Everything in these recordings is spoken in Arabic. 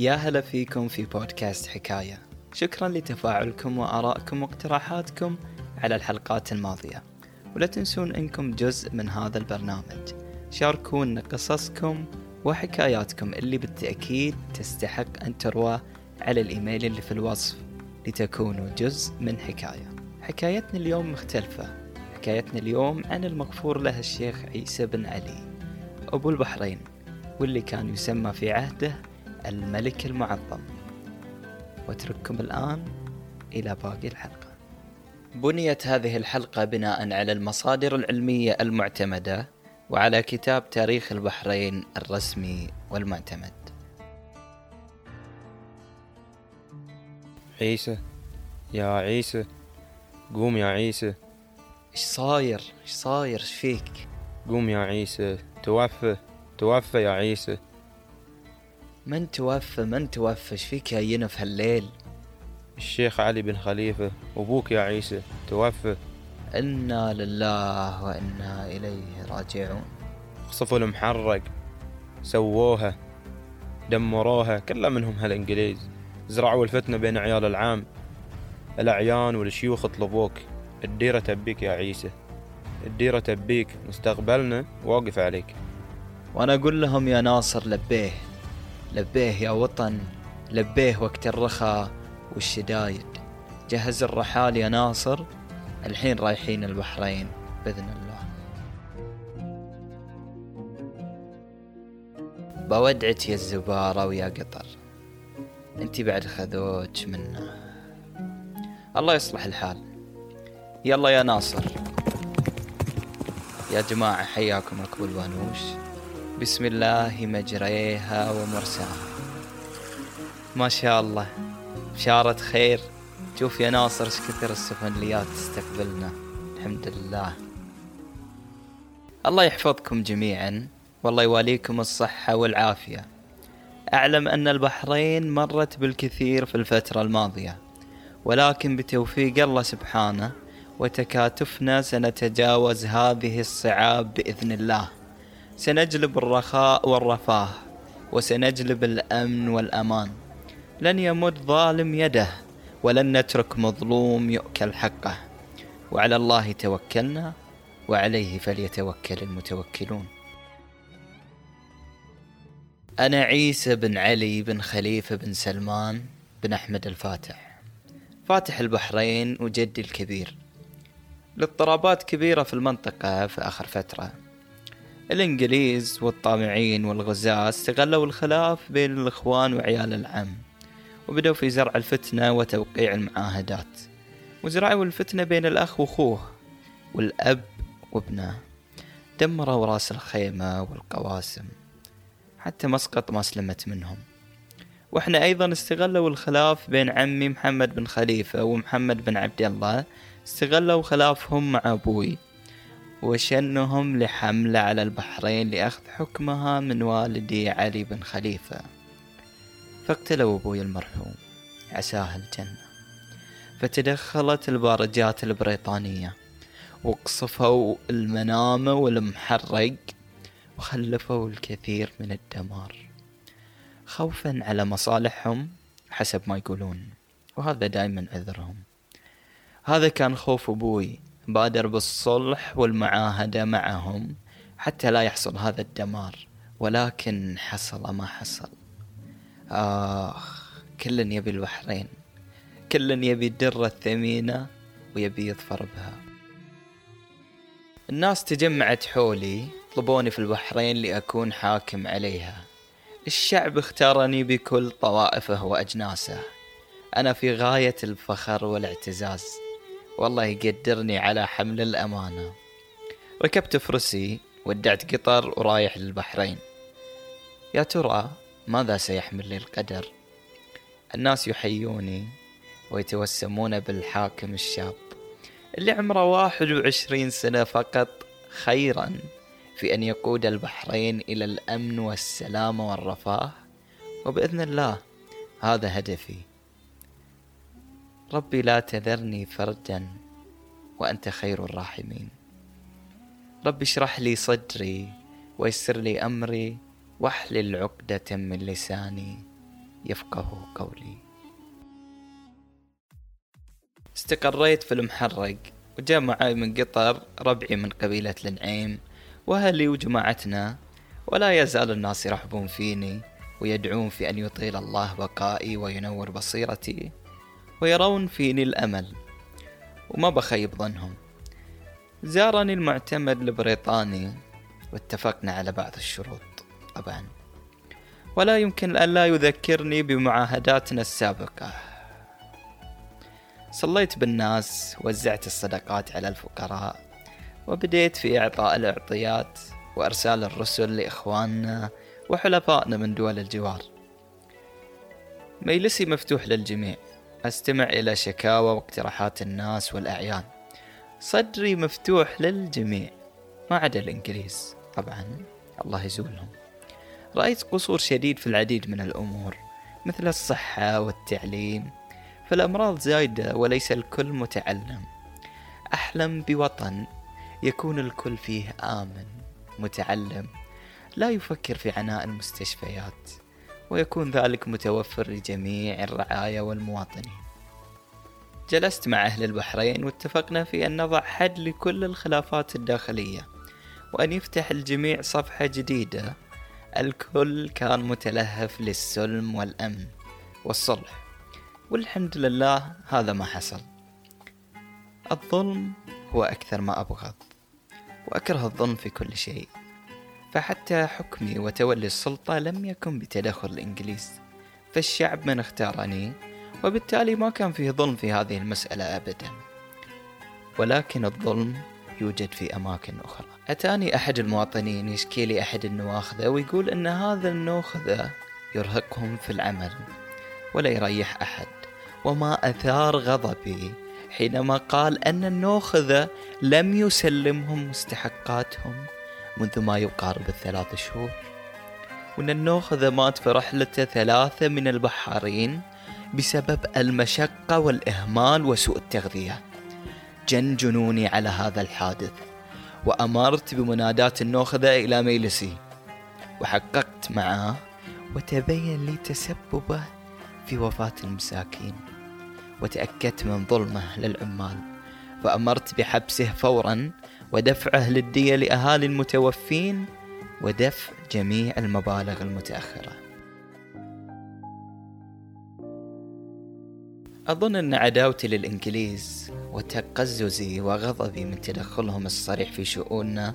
يا هلا فيكم في بودكاست حكاية. شكرا لتفاعلكم وآرائكم واقتراحاتكم على الحلقات الماضية. ولا تنسون أنكم جزء من هذا البرنامج. شاركونا قصصكم وحكاياتكم اللي بالتأكيد تستحق أن تروى على الإيميل اللي في الوصف لتكونوا جزء من حكاية. حكايتنا اليوم مختلفة. حكايتنا اليوم عن المغفور له الشيخ عيسى بن علي. أبو البحرين واللي كان يسمى في عهده الملك المعظم. واترككم الآن إلى باقي الحلقة. بنيت هذه الحلقة بناء على المصادر العلمية المعتمدة وعلى كتاب تاريخ البحرين الرسمي والمعتمد. عيسى يا عيسى قوم يا عيسى. إيش صاير؟ إيش صاير؟ إيش فيك؟ قوم يا عيسى توفى توفى يا عيسى. من توفى من توفى؟ إيش فيك يا ينف هالليل؟ الشيخ علي بن خليفة أبوك يا عيسى توفى. إنا لله وإنا إليه راجعون. خصفوا المحرق سووها دمروها كلها منهم هالإنجليز. زرعوا الفتنة بين عيال العام. الأعيان والشيوخ طلبوك الديرة تبيك يا عيسى. الديرة تبيك. مستقبلنا واقف عليك. وأنا أقول لهم يا ناصر لبيه لبيه يا وطن لبيه وقت الرخاء والشدايد. جهز الرحال يا ناصر الحين رايحين البحرين بإذن الله. بودعك يا الزبارة ويا قطر انتي بعد خذوج منا الله يصلح الحال. يلا يا ناصر. يا جماعة حياكم ركب الوانوش. بسم الله مجريها ومرساها. ما شاء الله. بشارة خير. شوف يا ناصر إيش كثر السفنليات تستقبلنا. الحمد لله. الله يحفظكم جميعا. والله يواليكم الصحة والعافية. أعلم أن البحرين مرت بالكثير في الفترة الماضية. ولكن بتوفيق الله سبحانه وتكاتفنا سنتجاوز هذه الصعاب بإذن الله. سنجلب الرخاء والرفاه وسنجلب الأمن والأمان. لن يمد ظالم يده ولن نترك مظلوم يؤكل حقه. وعلى الله توكلنا وعليه فليتوكل المتوكلون. أنا عيسى بن علي بن خليفة بن سلمان بن أحمد الفاتح. فاتح البحرين وجدي الكبير. لاضطرابات كبيرة في المنطقة في آخر فترة. الإنجليز والطامعين والغزاة استغلوا الخلاف بين الإخوان وعيال العم وبدأوا في زرع الفتنة وتوقيع المعاهدات. وزرعوا الفتنة بين الأخ وأخوه والأب وابنه دمروا راس الخيمة والقواسم حتى مسقط ما سلمت منهم. وإحنا أيضا استغلوا الخلاف بين عمي محمد بن خليفة ومحمد بن عبد الله استغلوا خلافهم مع أبوي. وشنهم لحملة على البحرين لأخذ حكمها من والدي علي بن خليفة. فاقتلوا أبوي المرحوم. عساه الجنة. فتدخلت البارجات البريطانية. وقصفوا المنامة والمحرق. وخلفوا الكثير من الدمار. خوفا على مصالحهم حسب ما يقولون. وهذا دائما عذرهم. هذا كان خوف أبوي. بادر بالصلح والمعاهدة معهم حتى لا يحصل هذا الدمار ولكن حصل ما حصل. آخ كل يبي البحرين كل يبي الدرة الثمينة ويبي يظفر بها. الناس تجمعت حولي طلبوني في البحرين لأكون حاكم عليها. الشعب اختارني بكل طوائفه وأجناسه. أنا في غاية الفخر والاعتزاز. والله يقدرني على حمل الأمانة. ركبت فرسي ودعت قطر ورايح للبحرين. يا ترى ماذا سيحمل لي القدر؟ الناس يحيوني ويتوسمون بالحاكم الشاب. اللي عمره واحد وعشرين سنة فقط خيرا في أن يقود البحرين إلى الأمن والسلام والرفاه. وبإذن الله هذا هدفي. ربي لا تذرني فردا وأنت خير الراحمين. ربي اشرح لي صدري ويسر لي أمري واحلل عقدة من لساني يفقهوا قولي. استقريت في المحرق وجاء معي من قطر ربعي من قبيلة النعيم وأهلي وجماعتنا ولا يزال الناس يرحبون فيني ويدعون في أن يطيل الله بقائي وينور بصيرتي. ويرون فيني الأمل وما بخيب ظنهم. زارني المعتمد البريطاني واتفقنا على بعض الشروط طبعا. ولا يمكن أن لا يذكرني بمعاهداتنا السابقة. صليت بالناس وزعت الصدقات على الفقراء وبديت في إعطاء الإعطيات وإرسال الرسل لإخواننا وحلفائنا من دول الجوار. مجلسي مفتوح للجميع. أستمع إلى شكاوى واقتراحات الناس والأعيان. صدري مفتوح للجميع. ما عدا الإنجليز. طبعا الله يزولهم. رأيت قصور شديد في العديد من الأمور مثل الصحة والتعليم فالأمراض زايدة وليس الكل متعلم. أحلم بوطن يكون الكل فيه آمن متعلم لا يفكر في عناء المستشفيات. ويكون ذلك متوفر لجميع الرعايا والمواطنين. جلست مع أهل البحرين واتفقنا في أن نضع حد لكل الخلافات الداخلية وأن يفتح الجميع صفحة جديدة. الكل كان متلهف للسلم والأمن والصلح. والحمد لله هذا ما حصل. الظلم هو أكثر ما أبغض وأكره الظلم في كل شيء. فحتى حكمي وتولي السلطة لم يكن بتدخل الإنجليز فالشعب من اختارني وبالتالي ما كان فيه ظلم في هذه المسألة أبدا. ولكن الظلم يوجد في أماكن أخرى. أتاني أحد المواطنين يشكي لي أحد النواخذة ويقول أن هذا النوخذة يرهقهم في العمل ولا يريح أحد. وما أثار غضبي حينما قال أن النوخذة لم يسلمهم مستحقاتهم منذ ما يقارب الثلاث شهور. وأن النوخذة مات في رحلته ثلاثة من البحارين بسبب المشقة والإهمال وسوء التغذية. جن جنوني على هذا الحادث وأمرت بمناداة النوخذة إلى ميلسي وحققت معه وتبين لي تسببه في وفاة المساكين. وتأكدت من ظلمه للعمال. فأمرت بحبسه فورا ودفعه للدية لأهالي المتوفين ودفع جميع المبالغ المتأخرة. أظن أن عداوتي للإنجليز وتقززي وغضبي من تدخلهم الصريح في شؤوننا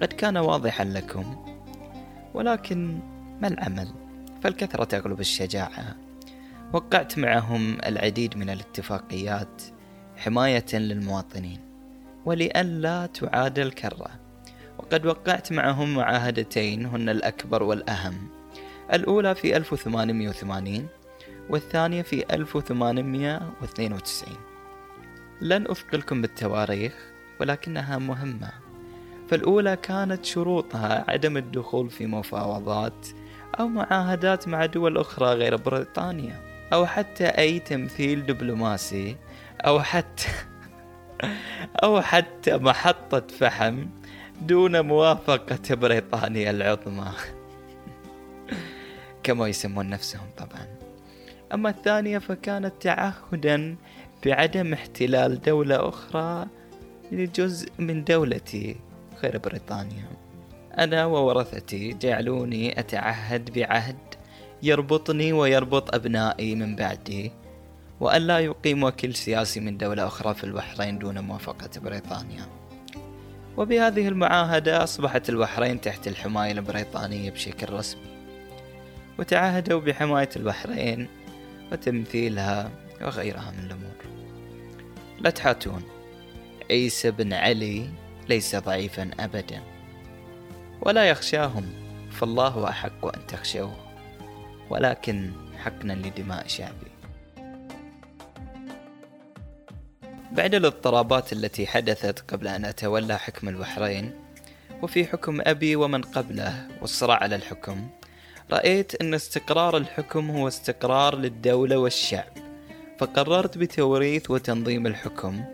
قد كان واضحا لكم. ولكن ما العمل؟ فالكثرة تغلب الشجاعة. وقعت معهم العديد من الاتفاقيات حماية للمواطنين. ولأن لا تعاد الكرة. وقد وقعت معهم معاهدتين هن الأكبر والأهم. الأولى في 1880 والثانية في 1892 لن أثقلكم بالتواريخ ولكنها مهمة. فالأولى كانت شروطها عدم الدخول في مفاوضات أو معاهدات مع دول أخرى غير بريطانيا أو حتى أي تمثيل دبلوماسي أو حتى أو حتى محطة فحم دون موافقة بريطانيا العظمى. كما يسمون نفسهم طبعا. أما الثانية فكانت تعهدا بعدم احتلال دولة أخرى لجزء من دولتي غير بريطانيا. أنا وورثتي جعلوني أتعهد بعهد يربطني ويربط أبنائي من بعدي. وأن لا يقيم وكيل سياسي من دولة أخرى في البحرين دون موافقة بريطانيا. وبهذه المعاهدة أصبحت البحرين تحت الحماية البريطانية بشكل رسمي. وتعهدوا بحماية البحرين وتمثيلها وغيرها من الأمور. لا تحاتون عيسى بن علي ليس ضعيفا أبدا. ولا يخشاهم فالله أحق أن تخشوه. ولكن حقنا لدماء شعبي بعد الاضطرابات التي حدثت قبل أن أتولى حكم البحرين وفي حكم أبي ومن قبله والصراع على الحكم رأيت أن استقرار الحكم هو استقرار للدولة والشعب. فقررت بتوريث وتنظيم الحكم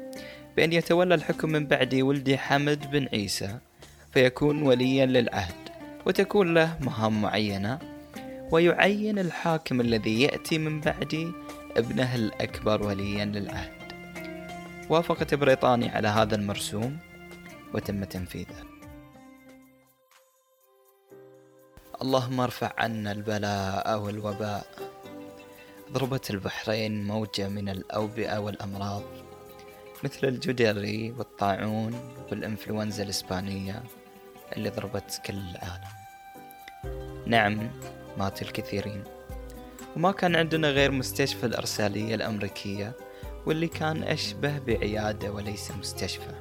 بأن يتولى الحكم من بعدي ولدي حمد بن عيسى فيكون وليا للعهد وتكون له مهام معينة ويعين الحاكم الذي يأتي من بعدي ابنه الأكبر وليا للعهد. وافقت بريطانيا على هذا المرسوم وتم تنفيذه. اللهم ارفع عنا البلاء والوباء. ضربت البحرين موجة من الأوبئة والأمراض مثل الجدري والطاعون والإنفلونزا الإسبانية اللي ضربت كل العالم. نعم مات الكثيرين. وما كان عندنا غير مستشفى الإرسالية الأمريكية واللي كان أشبه بعيادة وليس مستشفى.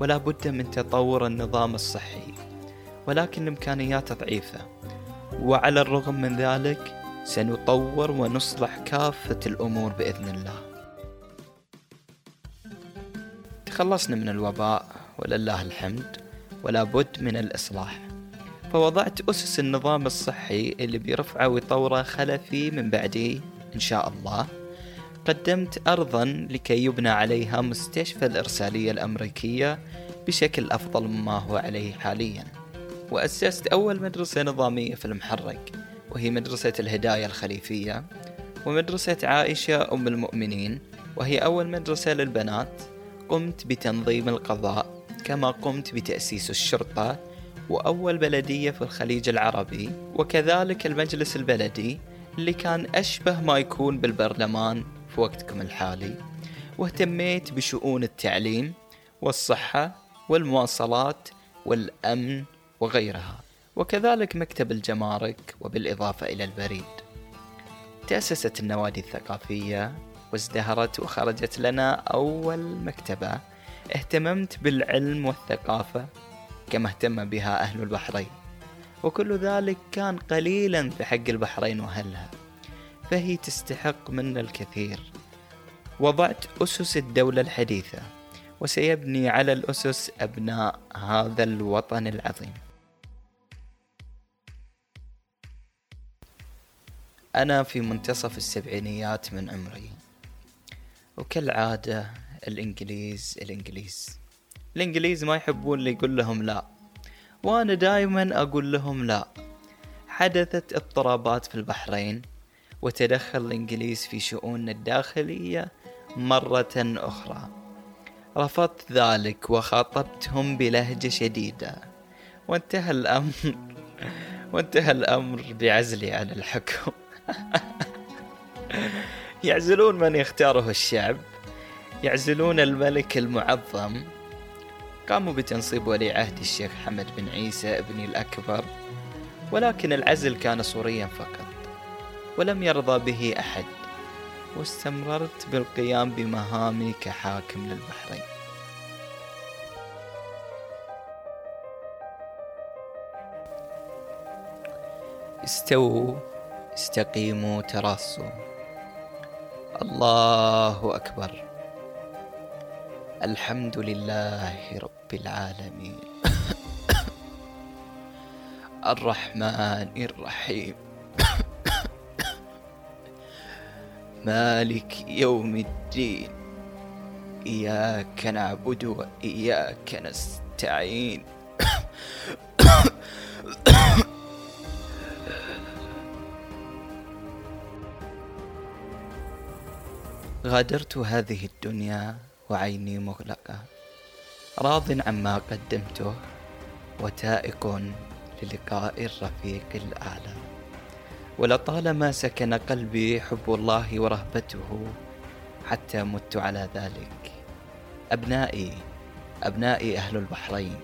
ولا بد من تطور النظام الصحي ولكن الإمكانيات ضعيفة. وعلى الرغم من ذلك سنطور ونصلح كافة الأمور بإذن الله. تخلصنا من الوباء ولله الحمد ولا بد من الإصلاح. فوضعت أسس النظام الصحي اللي بيرفعه ويطوره خلفي من بعدي إن شاء الله. قدمت أرضا لكي يبنى عليها مستشفى الإرسالية الأمريكية بشكل أفضل مما هو عليه حاليا. وأسست أول مدرسة نظامية في المحرق وهي مدرسة الهداية الخليفية ومدرسة عائشة أم المؤمنين وهي أول مدرسة للبنات. قمت بتنظيم القضاء كما قمت بتأسيس الشرطة وأول بلدية في الخليج العربي وكذلك المجلس البلدي اللي كان أشبه ما يكون بالبرلمان في وقتكم الحالي واهتميت بشؤون التعليم والصحة والمواصلات والأمن وغيرها وكذلك مكتب الجمارك وبالإضافة إلى البريد. تأسست النوادي الثقافية وازدهرت وخرجت لنا أول مكتبة. اهتممت بالعلم والثقافة كما اهتم بها أهل البحرين وكل ذلك كان قليلا في حق البحرين وأهلها. فهي تستحق منا الكثير. وضعت أسس الدولة الحديثة وسيبني على الأسس أبناء هذا الوطن العظيم. أنا في منتصف السبعينيات من عمري. وكالعادة الإنجليز الإنجليز. الإنجليز ما يحبون اللي يقول لهم لا. وأنا دائما أقول لهم لا. حدثت اضطرابات في البحرين. وتدخل الإنجليز في شؤوننا الداخلية مرة أخرى. رفضت ذلك وخاطبتهم بلهجة شديدة. وانتهى الأمر. وانتهى الأمر بعزلي عن الحكم. يعزلون من يختاره الشعب. يعزلون الملك المعظم. قاموا بتنصيب ولي عهد الشيخ حمد بن عيسى ابني الأكبر. ولكن العزل كان صوريا فقط. ولم يرضى به أحد واستمررت بالقيام بمهامي كحاكم للبحرين. استووا استقيموا تراصوا. الله أكبر. الحمد لله رب العالمين. الرحمن الرحيم. مالك يوم الدين. إياك نعبد وإياك نستعين. غادرت هذه الدنيا وعيني مغلقة. راض عما قدمته وتائق للقاء الرفيق الأعلى. ولطالما سكن قلبي حب الله ورهبته حتى مت على ذلك. أبنائي أبنائي أهل البحرين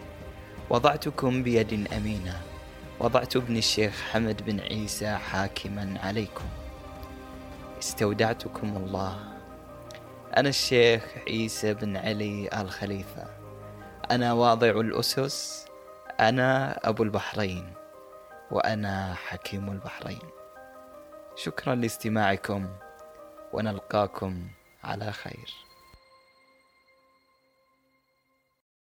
وضعتكم بيد أمينة. وضعت ابن الشيخ حمد بن عيسى حاكما عليكم. استودعتكم الله. أنا الشيخ عيسى بن علي الخليفة. أنا واضع الأسس. أنا أبو البحرين. وأنا حكيم البحرين. شكرا لاستماعكم ونلقاكم على خير.